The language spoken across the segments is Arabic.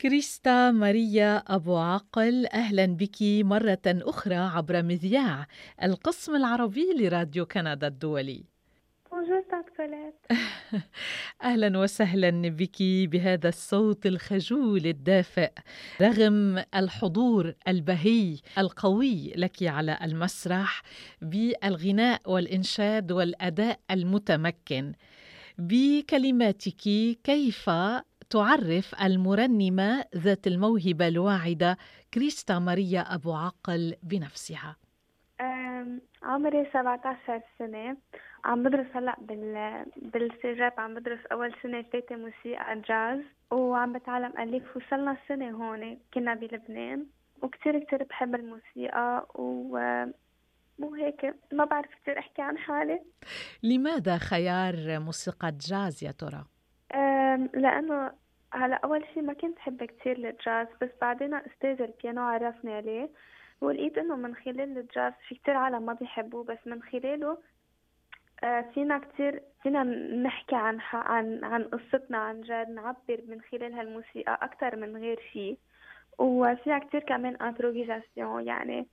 كريستا ماريا أبو عقل أهلا بك مرة أخرى عبر مذياع القسم العربي لراديو كندا الدولي. أهلا وسهلا بك بهذا الصوت الخجول الدافئ رغم الحضور البهي القوي لك على المسرح بالغناء والإنشاد والأداء المتمكن. بكلماتك كيف تعرف المرنمة ذات الموهبة الواعدة كريستا ماريا أبو عقل بنفسها. عمري 17 سنة. عم بدرس هلأ بال بالسجاب. عم بدرس أول سنة ثالثة موسيقى جاز. وعم بتعلم ألف وصلنا سنة هون كنا بلبنان. وكتير كتير بحب الموسيقى. و وهيك ما بعرف كتير أحكي عن حالي. لماذا خيار موسيقى جاز يا ترى؟ لأنه هلا أول شي ما كنت أحب كتير الجاز بس بعدين أستاذ البيانو عرفني عليه. ولقيت إنه من خلال الجاز في كتير عالم ما بيحبوه بس من خلاله فينا كتير فينا نحكي عن عن عن قصتنا عن جد نعبر من خلال هالموسيقى أكتر من غير شي. وفيها كتير كمان improvisation يعني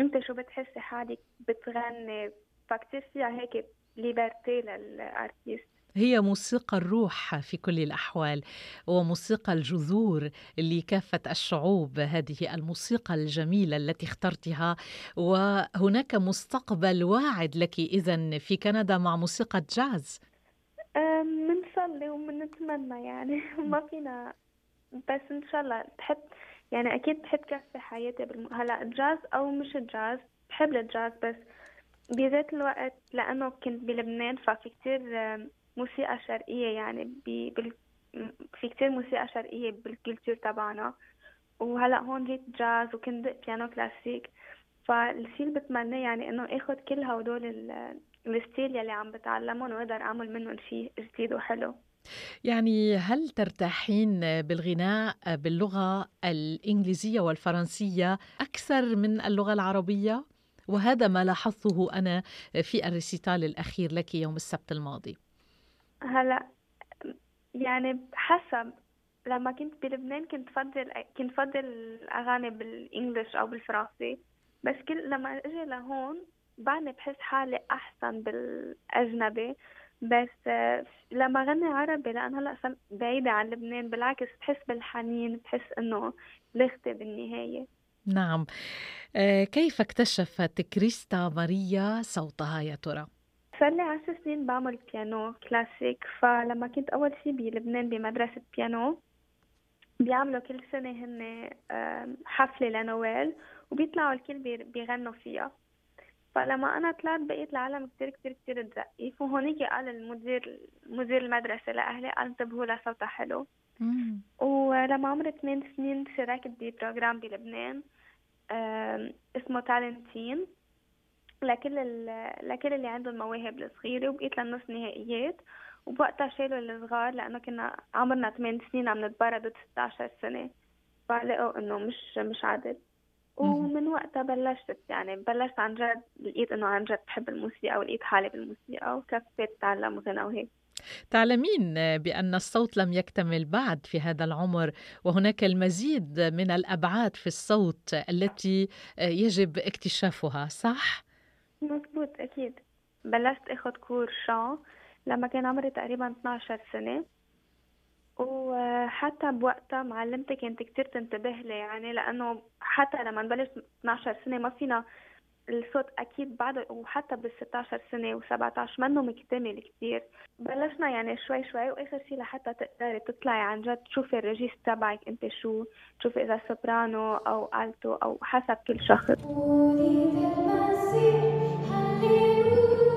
أنت شو بتحسي حالك بتغني؟ فكتير فيها هيك liberté لل artiste هي موسيقى الروح في كل الأحوال وموسيقى الجذور لكافة الشعوب. هذه الموسيقى الجميلة التي اخترتها وهناك مستقبل واعد لك إذا في كندا مع موسيقى جاز بنصلي وبنتمنى يعني. ما فينا. بس إن شاء الله بحب يعني أكيد بحب كفي حياتي بالم... هلا جاز أو مش جاز بحب الجاز بس بذات الوقت لأنه كنت بلبنان ففي كتير موسيقى شرقية يعني بال... في كتير موسيقى شرقية بال culture تبعنا. وهلا هون جيت جاز وكنت بيانو كلاسيك. فالشي اللي بتمناه يعني إنه اخذ كل هدول ال styles يلي عم بتعلمهم وأقدر أعمل منهم شيء جديد وحلو. يعني هل ترتاحين بالغناء باللغة الإنجليزية والفرنسية أكثر من اللغة العربية؟ وهذا ما لاحظته أنا في ال récital الأخير لك يوم السبت الماضي. هلا يعني حسب لما كنت بلبنان كنت فضل كنت فضل الأغاني بال English أو بالفرنسي بس كل لما إجي لهون بعدني بحس حالي أحسن بالأجنبي بس لما غني عربي لأن هلا بعيدة عن لبنان بالعكس بحس بالحنين بحس إنه لغتي بالنهاية نعم آه، كيف اكتشفت كريستا ماريا صوتها يا ترى؟ صار لي عشر سنين بعمل بيانو كلاسيك فلما كنت أول شي بلبنان بمدرسة بيانو بيعملوا كل سنة هن حفلة لنويل وبيطلعوا الكل بيغنوا فيها. فلما أنا طلعت بقيت العالم كتير كتير كتير تزقف وهونيك قال المدير مدير المدرسة لأهلي قال أنتبهوا لصوتها حلو. ولما عمري ثمان سنين شاركت ببروجرام بلبنان اسمه تالنتين لكل لكل اللي عندهم مواهب الصغيرة وبقيت للنص نهائيات. وبوقتها شالوا الصغار لأنه كنا عمرنا 8 سنين عم نتبرد 16 سنة. فلقوا إنه مش مش عادل. ومن وقتها بلشت يعني بلشت عن جد لقيت إنه عن جد بحب الموسيقى ولقيت حالي بالموسيقى وكفيت تعلم غنى وهيك. تعلمين بأن الصوت لم يكتمل بعد في هذا العمر وهناك المزيد من الأبعاد في الصوت التي يجب اكتشافها صح؟ مزبوط أكيد. بلشت أخذ cours chant لما كان عمري تقريبا 12 سنة. وحتى بوقتها معلمتي كانت كتير تنتبه لي يعني لأنه حتى لما نبلش 12 سنة ما فينا الصوت أكيد بعد وحتى بال 16 سنة و17 منه مكتمل كتير. بلشنا يعني شوي شوي وآخر شي لحتى تقدري تطلعي عن جد تشوفي ال registre تبعك أنت شو تشوفي إذا سوبرانو أو ألتو أو حسب كل شخص. Hallelujah.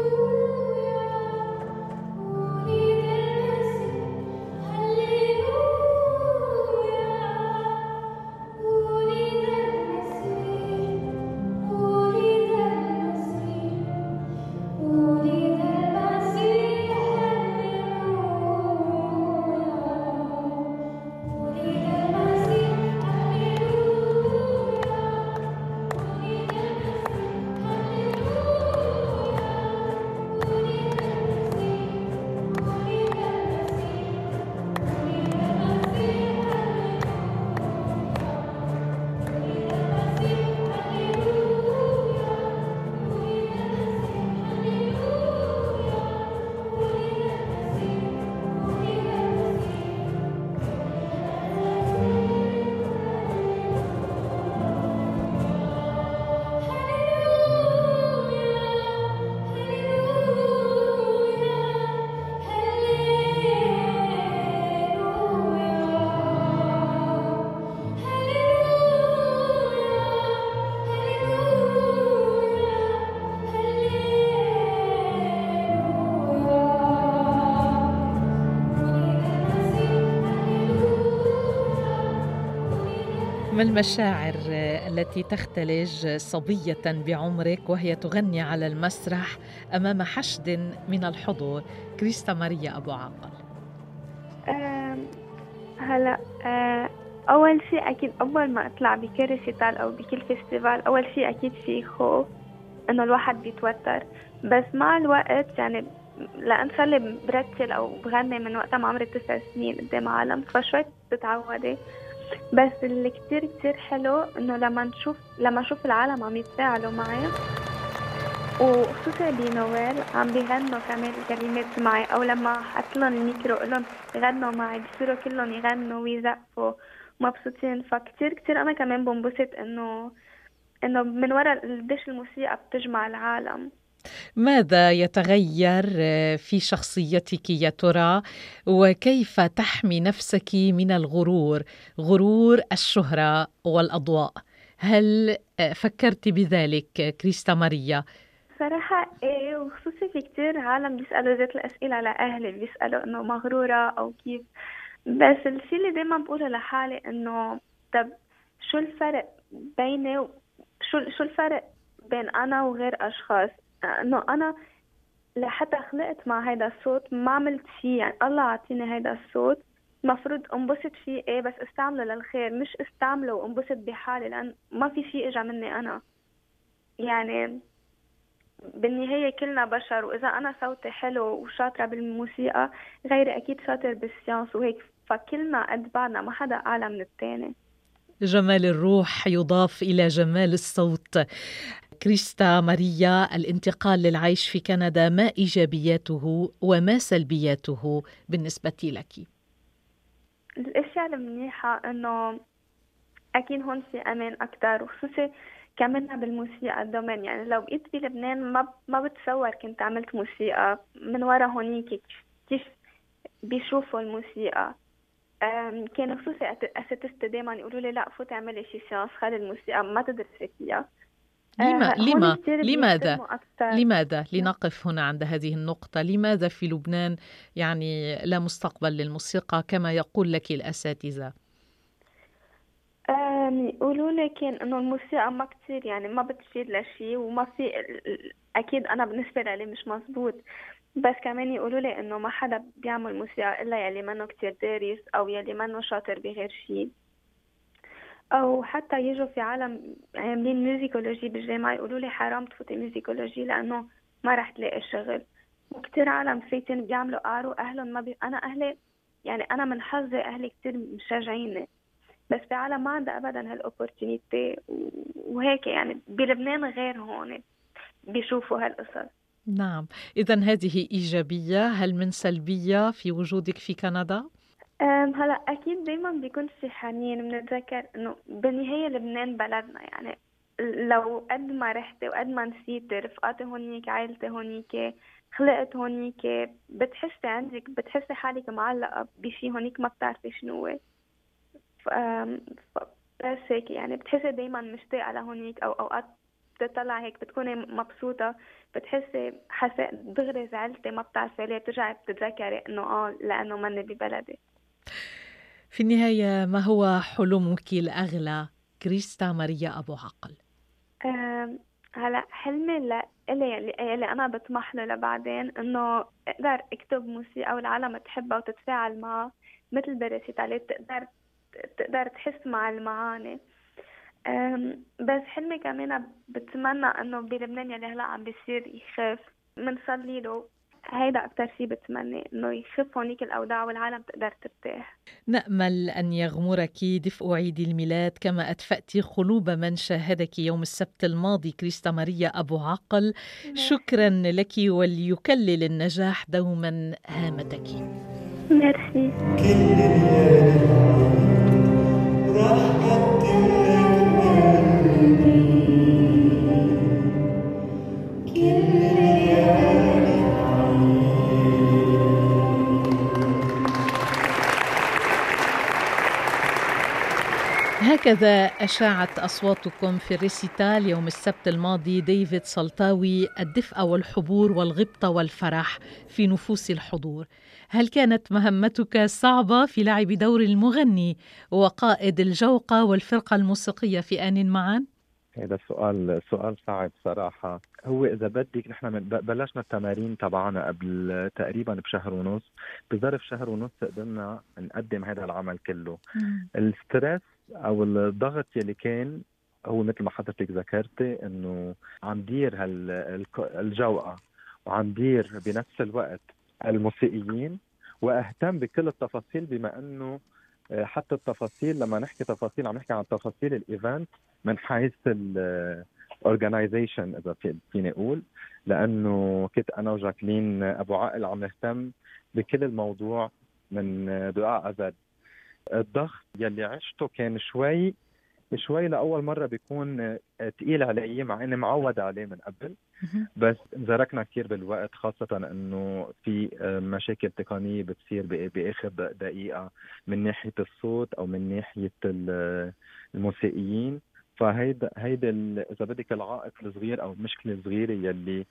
ما المشاعر التي تختلج صبية بعمرك وهي تغني على المسرح أمام حشد من الحضور؟ كريستا ماريا أبو عاقل. هلا آه، أول شيء أكيد أول ما أطلع بكل récital أو بكل festival أول شيء أكيد في خوف إنه الواحد بيتوتر. بس مع الوقت يعني لأن صار لي برتل أو بغني من وقت ما عمري تسع سنين قدام عالم فشوي بتتعودي. بس اللي كتير كتير حلو إنه لما نشوف لما أشوف العالم عم يتفاعلوا معي وخصوصا بنوال عم بيغنوا كمان الكلمات معي أو لما حط لهم الميكرو لهم غنوا معي بصيروا كلهم يغنوا ويزقفوا مبسوطين. فكتير كتير أنا كمان بنبسط انه إنه من وراء قديش الموسيقى بتجمع العالم. ماذا يتغير في شخصيتك يا ترى؟ وكيف تحمي نفسك من الغرور؟ غرور الشهرة والأضواء. هل فكرت بذلك كريستا ماريا؟ صراحة إيه وخصوصي في كتير عالم بيسألوا ذات الأسئلة لأهلي بيسألوا إنه مغرورة أو كيف. بس الشيء اللي دايما بقوله لحالي إنه طب شو الفرق بيني و... شو شو الفرق بين أنا وغير أشخاص؟ انه أنا لحتى خلقت مع هيدا الصوت ما عملت شيء يعني الله عطيني هيدا الصوت. مفروض انبسط فيه إيه بس استعمله للخير مش استعمله وانبسط بحالي لأن ما في شيء اجى مني أنا. يعني بالنهاية كلنا بشر وإذا أنا صوتي حلو وشاطرة بالموسيقى غيري أكيد شاطر بالسيانس وهيك. فكلنا قد بعضنا ما حدا أعلى من التاني. جمال الروح يضاف إلى جمال الصوت. كريستا ماريا الانتقال للعيش في كندا ما إيجابياته وما سلبياته بالنسبة لك؟ الأشياء المنيحة إنه أكيد هون في أمان أكثر وخصوصي كمان بالموسيقى الدومين. يعني لو بقيت بلبنان ما ما بتصور كنت عملت موسيقى من ورا هونيك كيف بيشوفوا الموسيقى؟ كان خصوصي أساتذتي دائما يقولوا لي لا فوتي اعملي شي سيانس خلي الموسيقى ما تدرسي فيها. لما لما لماذا؟ لماذا؟ لنقف هنا عند هذه النقطة. لماذا في لبنان يعني لا مستقبل للموسيقى كما يقول لك الأساتذة؟ يقولوا لك إنه الموسيقى ما كتير يعني ما بتفيد لشيء وما في أكيد أنا بالنسبة لي مش مزبوط. بس كمان يقولوا لي إنه ما حدا بيعمل موسيقى إلا يلي منه كتير دارس أو يلي منه شاطر بغير شيء أو حتى يجوا في عالم عاملين musicologie بالجامعة يقولوا لي حرام تفوتي musicologie لأنه ما رح تلاقي شغل وكتير عالم فايتين بيعملوا قعر وأهلهم ما بي... أنا أهلي يعني أنا من حظي أهلي كتير مشجعيني. بس في عالم ما عندها ابدا هال opportunité وهيك يعني بلبنان غير هون بيشوفوا هالقصص. نعم. اذا هذه إيجابية. هل من سلبية في وجودك في كندا؟ هلا أكيد دايما بيكون في حنين بنتذكر إنه بالنهاية لبنان بلدنا يعني لو قد ما رحتي وقد ما نسيتي رفقاتي هونيك عائلتي هونيك خلقت هونيك بتحسي عندك بتحسي حالك معلقة بشي هونيك ما بتعرفي شنو هو. بس هيك يعني بتحسي دايما مشتاقة لهونيك أو أوقات بتطلع هيك بتكوني مبسوطة بتحسي حسيت دغري زعلتي ما بتعرفي ليه بترجعي بتتذكري إنه آه لأنه مني ببلدي. في النهاية ما هو حلمك الأغلى كريستا ماريا أبو عقل؟ هلا حلمي اللي, اللي أنا بطمح له لبعدين إنه أقدر أكتب موسيقى والعالم تحبها وتتفاعل معها مثل بريسيتالات تقدر تقدر تحس مع المعاني. بس حلمي كمان بتمنى إنه بلبنان يلي هلا عم بيصير يخاف بنصلي له هيدا أكثر شيء بتمنى إنه يخف هونيك الأوضاع والعالم تقدر ترتاح. نأمل أن يغمرك دفء عيد الميلاد. كما أدفأت قلوب من شاهدك يوم السبت الماضي كريستا ماريا أبو عقل. شكرا لك وليكلل النجاح دوما هامتك. ميرسي هكذا أشاعت أصواتكم في ال récital يوم السبت الماضي ديفيد سلطاوي الدفء والحبور والغبطة والفرح في نفوس الحضور. هل كانت مهمتك صعبة في لعب دور المغني وقائد الجوقة والفرقة الموسيقية في آن معا؟ هذا السؤال سؤال صعب صراحة. هو إذا بدك نحن بلشنا التمارين تبعنا قبل تقريبا بشهر ونص. بظرف شهر ونص قدرنا نقدم هذا العمل كله. الستريس أو الضغط يلي كان هو مثل ما حضرتك ذكرتي إنه عم دير هالجوقه وعم دير بنفس الوقت الموسيقيين وأهتم بكل التفاصيل بما إنه آه، حتى التفاصيل لما نحكي تفاصيل عم نحكي عن تفاصيل ال event من حيث ال organization إذا فيني أقول. لأنه كنت أنا وجاكلين أبو عقل عم نهتم بكل الموضوع من دقاء ازد الضغط يلي عشته كان شوي شوي لأول مرة بيكون ثقيل علي مع إني معود عليه من قبل. بس انزركنا كثير بالوقت خاصة إنه في مشاكل تقنية بتصير بآخر دقيقة من ناحية الصوت أو من ناحية الموسيقيين. فهيدا هيدا إذا بدك العائق الصغير أو المشكلة الصغيرة يلي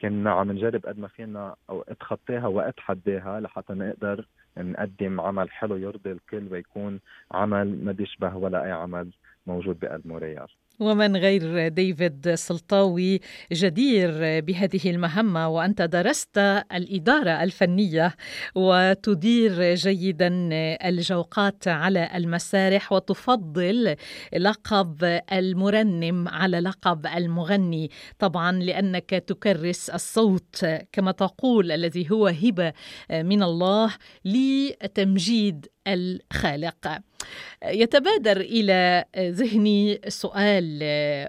كنا عم نجرب قد ما فينا أو اتخطاها واتحداها لحتى نقدر نقدم عمل حلو يرضي الكل ويكون عمل ما بيشبه ولا أي عمل موجود بقلب موريال. ومن غير ديفيد سلطاوي جدير بهذه المهمة وأنت درست الإدارة الفنية وتدير جيدا الجوقات على المسارح وتفضل لقب المرنم على لقب المغني. طبعا لأنك تكرس الصوت كما تقول الذي هو هبة من الله لتمجيد الخالق. يتبادر إلى ذهني سؤال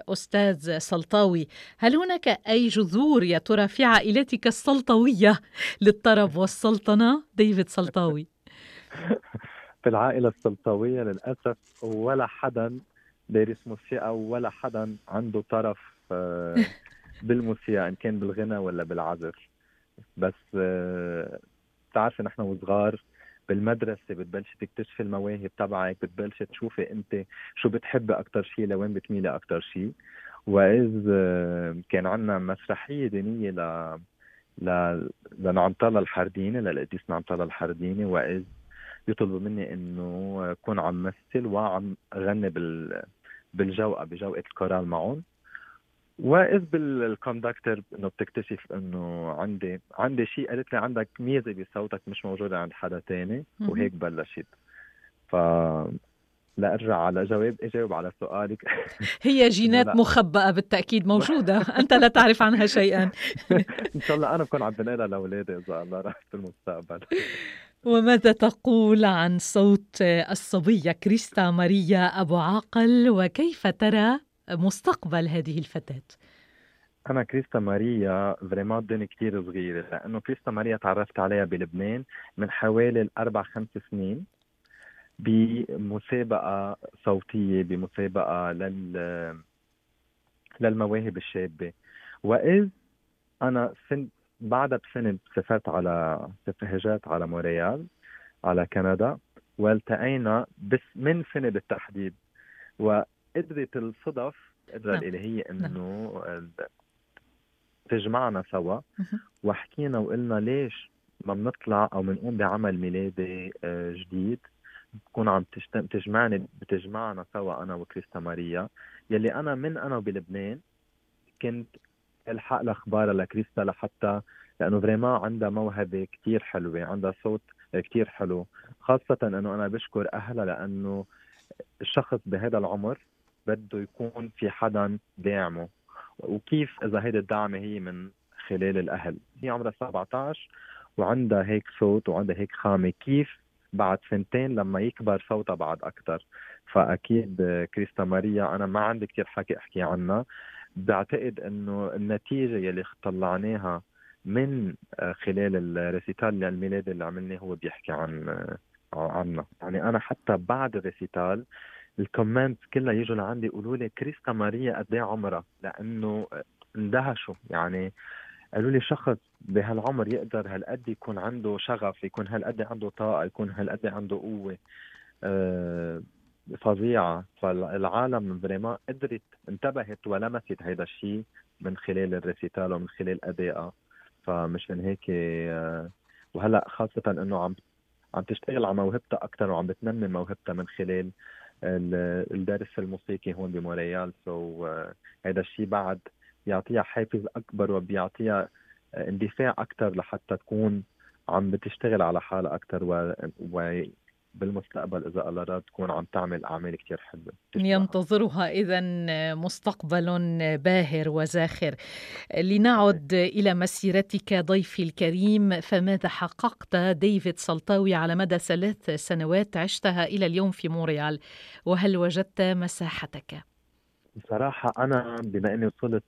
أستاذ سلطاوي هل هناك أي جذور يا ترى في عائلتك السلطوية للطرب والسلطنة؟ ديفيد سلطاوي. في العائلة السلطوية للأسف ولا حدا دارس موسيقى ولا حدا عنده طرف آه، بالموسيقى إن كان بالغنى ولا بالعزف. بس آه، بتعرفي نحن وصغار بالمدرسة بتبلشي تكتشفي المواهب تبعك بتبلشي تشوفي أنت شو بتحبي أكثر شيء لوين بتميلي أكثر شيء وإذ كان عندنا مسرحية دينية ل ل لنعنطلة الحرديني للقديس نعنطلة الحرديني وإذ بيطلبوا مني إنه أكون عم مثل وعم غني بال بالجوقة بجوقة الكورال معهم. واذ بالكوندكتر إنه بتكتشف إنه عندي عندي شيء قالت لي عندك ميزة بصوتك مش موجودة عند حدا تاني وهيك بلشت. ف لأرجع على جواب إجاوب على سؤالك. هي جينات مخبأة بالتأكيد موجودة. أنت لا تعرف عنها شيئا. إن شاء الله أنا بكون عم بنقلها لأولادي إذا الله راح في المستقبل. وماذا تقول عن صوت الصبية كريستا ماريا أبو عاقل؟ وكيف ترى مستقبل هذه الفتاة؟ أنا كريستا ماريا فريمون دوني كثير صغيرة لأنه كريستا ماريا تعرفت عليها بلبنان من حوالي الأربع خمس سنين بمسابقة صوتية بمسابقة لل للمواهب الشابة وإذ أنا سن بعدها بسنة سافرت على هجرت على مونريال على كندا والتقينا بس من سنة بالتحديد و قدرت الصدف القدرة نعم. الإلهية نعم. إنه تجمعنا سوا وحكينا وقلنا ليش ما بنطلع أو بنقوم بعمل ميلادي آه، جديد بكون عم تجمعني بتجمعنا سوا أنا وكريستا ماريا يلي أنا من أنا بلبنان كنت ألحق الاخبار لكريستا لحتى لأنه فريما عندها موهبة كثير حلوة عندها صوت كثير حلو خاصة إنه أنا بشكر أهلها لأنه الشخص بهذا العمر بده يكون في حدا داعمه؟ وكيف إذا هيدي الدعمه هي من خلال الأهل؟ هي عمرها 17 وعندها هيك صوت وعندها هيك خامة. كيف بعد سنتين لما يكبر صوتها بعد أكثر فأكيد كريستا ماريا أنا ما عندي كثير حكي أحكي عنها. بعتقد إنه النتيجة يلي طلعناها من خلال ال récital الميلادي اللي عملناه هو بيحكي عن عنا يعني أنا حتى بعد ال récital ال comments كلها يجوا لعندي يقولوا لي كريستا ماريا قد إيه عمرها لأنه اندهشوا. يعني قالوا لي شخص بهالعمر يقدر هالقد يكون عنده شغف يكون هالقد عنده طاقة يكون هالقد عنده قوة أه فظيعة. فالعالم vraiment قدرت انتبهت ولمست هذا الشيء من خلال ال récital ومن خلال ادائها فمشان هيك آه، وهلأ خاصة إنه عم عم تشتغل على موهبتها أكثر وعم بتنمي موهبتها من خلال الدرس الموسيقي هون بمونريال so so, هذا الشيء بعد بيعطيها حافز أكبر وبيعطيها اندفاع أكثر لحتى تكون عم بتشتغل على حالها أكثر و... و... بالمستقبل إذا الله تكون عم تعمل أعمال كثير حلوة. ينتظرها اذا مستقبل باهر وزاخر. لنعد إلى مسيرتك ضيفي الكريم فماذا حققت ديفيد سلطاوي على مدى ثلاث سنوات عشتها إلى اليوم في مونريال؟ وهل وجدت مساحتك؟ بصراحة أنا بما إني وصلت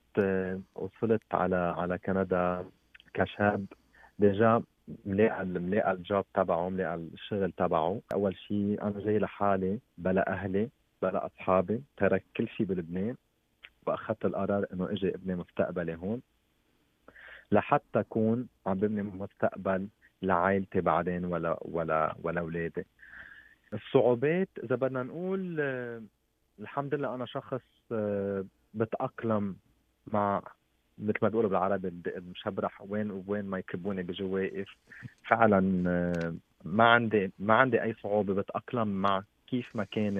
وصلت على على كندا كشاب déjà ملاقى ملاقى ال job تبعه ملاقى الشغل تبعه. أول شيء أنا جاي لحالي بلا أهلي بلا أصحابي ترك كل شيء بلبنان. وأخذت القرار إنه إجي ابني مستقبلي هون. لحتى أكون عم ببني مستقبل لعائلتي بعدين ولا ولا ولا أولادي. الصعوبات إذا بدنا نقول الحمد لله أنا شخص آه، بتأقلم مع مثل ما بيقولوا بالعربي مشبرح وين وين ما يكبوني بيجي واقف فعلا آه، ما عندي ما عندي أي صعوبة بتأقلم مع كيف ما كان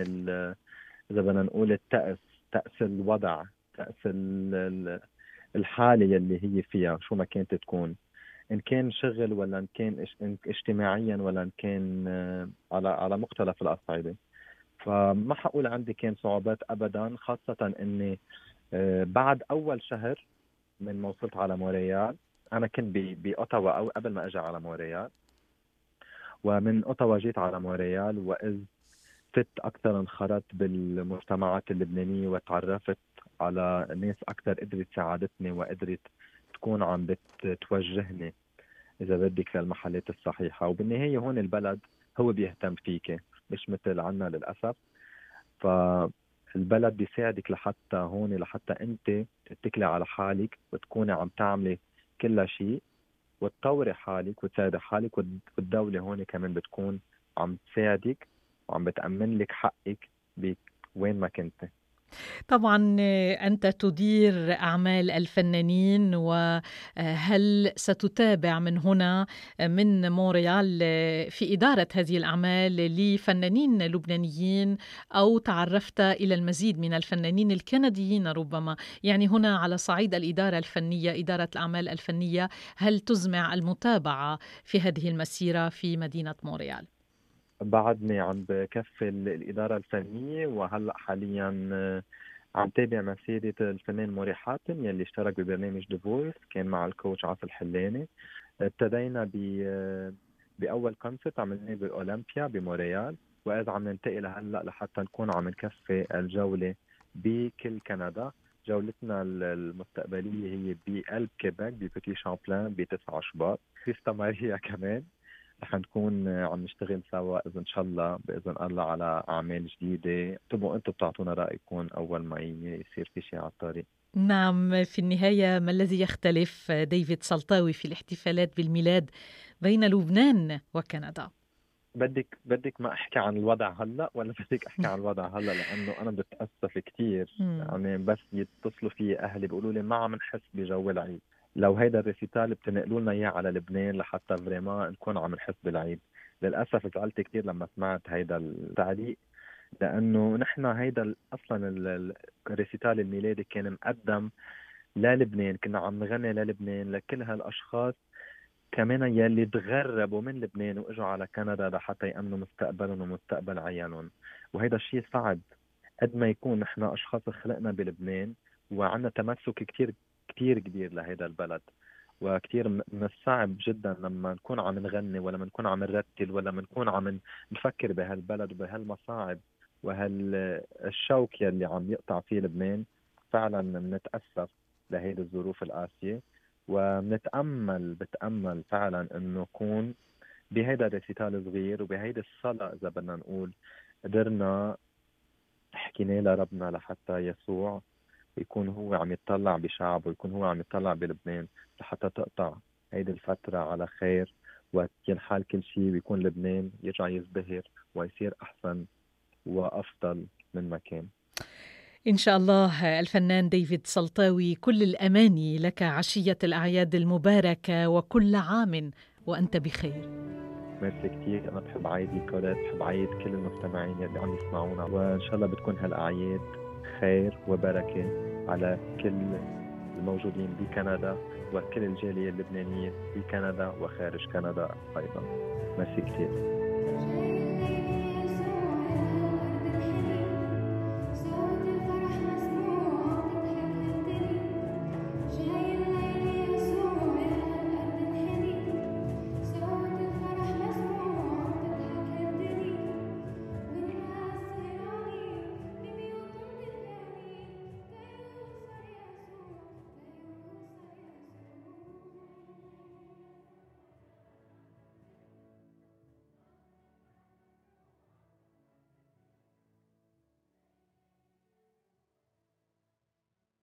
إذا بدنا نقول التأس تأس الوضع تأس الحالة يلي هي فيها شو ما كانت تكون. إن كان شغل ولا إن كان اجتماعيا ولا إن كان آه، على على مختلف الأصعدة. فما حقول عندي كان صعوبات ابدا خاصة إني آه، بعد أول شهر من ما وصلت على موريال. أنا كنت بأوتاوا أو قبل ما أجي على موريال. ومن أوتاوا جيت على موريال وإذ فت أكثر انخرطت بالمجتمعات اللبنانية وتعرفت على ناس أكثر قدرت ساعدتني وقدرت تكون عم بتوجهني إذا بدك للمحلات الصحيحة. وبالنهاية هون البلد هو بيهتم فيك مش مثل عنا للأسف. ف البلد بيساعدك لحتى هون لحتى أنت تتكلي على حالك وتكوني عم تعملي كل شيء وتطوري حالك وتساعدي حالك والدولة هون كمان بتكون عم تساعدك وعم بتأمن لك حقك وين ما كنتي طبعا أنت تدير أعمال الفنانين وهل ستتابع من هنا من مونريال في إدارة هذه الأعمال لفنانين لبنانيين أو تعرفت إلى المزيد من الفنانين الكنديين ربما؟ يعني هنا على صعيد الإدارة الفنية إدارة الأعمال الفنية هل تزمع المتابعة في هذه المسيرة في مدينة مونريال؟ بعدني عم بكفي الإدارة الفنية وهلأ حاليا آه، عم تابع مسيرة الفنان موري حاتم يلي اشترك ببرنامج The Voice كان مع ال coach عاصي الحلاني ابتدينا ب آه، بأول concert عملناه ب Olympia بمونريال وإذا عم ننتقل هلأ لحتى نكون عم نكفي الجولة بكل كندا. جولتنا المستقبلية هي بقلب كيبك ب Petit Champlain ب 9 شباط في ماريا كمان. رح نكون عم نشتغل سوا إذا إن شاء الله بإذن الله على أعمال جديدة. تبقوا أنتم بتعطونا رأيكم أول ما يصير في شيء على الطريق. نعم في النهاية ما الذي يختلف ديفيد سلطاوي في الاحتفالات بالميلاد بين لبنان وكندا؟ بدك بدك ما أحكي عن الوضع هلأ ولا بدك أحكي عن الوضع هلأ؟ لأنه أنا بتاسف كثير يعني بس يتصلوا في أهلي بيقولوا لي ما عم نحس بجو العيد. لو هيدا ال récital بتنقلوا لنا إياه على لبنان لحتى vraiment نكون عم نحس بالعيد للأسف زعلت كثير لما سمعت هيدا التعليق لأنه نحن هيدا أصلا ال récital الميلادي كان مقدم للبنان كنا عم نغني للبنان لكل هالأشخاص كمان يلي تغربوا من لبنان وإجوا على كندا لحتى يأمنوا مستقبلهم ومستقبل عيالهم. وهيدا الشيء صعب. قد ما يكون نحن أشخاص خلقنا بلبنان وعندنا تمسك كثير كتير كبير لهذا البلد وكتير من الصعب جدا لما نكون عم نغني ولا نكون عم نرتل ولا نكون عم نفكر بهالبلد وبهالمصاعب وهالشوك يلي عم يقطع فيه لبنان. فعلا بنتأسف لهيدي الظروف القاسية وبنتأمل بتأمل فعلا إنه يكون بهيدا الريسيتال صغير وبهيدي الصلاة إذا بدنا نقول قدرنا حكينا لربنا لحتى يسوع يكون هو عم يطلع بشعبه ويكون هو عم يطلع بلبنان لحتى تقطع هيدي الفترة على خير. وينحال كل شيء ويكون لبنان يرجع يزدهر ويصير أحسن وأفضل من ما كان. إن شاء الله الفنان ديفيد سلطاوي كل الأماني لك عشية الأعياد المباركة وكل عام وأنت بخير. ميرسي كثير أنا بحب عيد نيكولات بحب عيد كل المستمعين اللي عم يسمعونا وإن شاء الله بتكون هالأعياد خير وبركة على كل الموجودين بكندا وكل الجالية اللبنانية بكندا وخارج كندا أيضا. ميرسي كثير.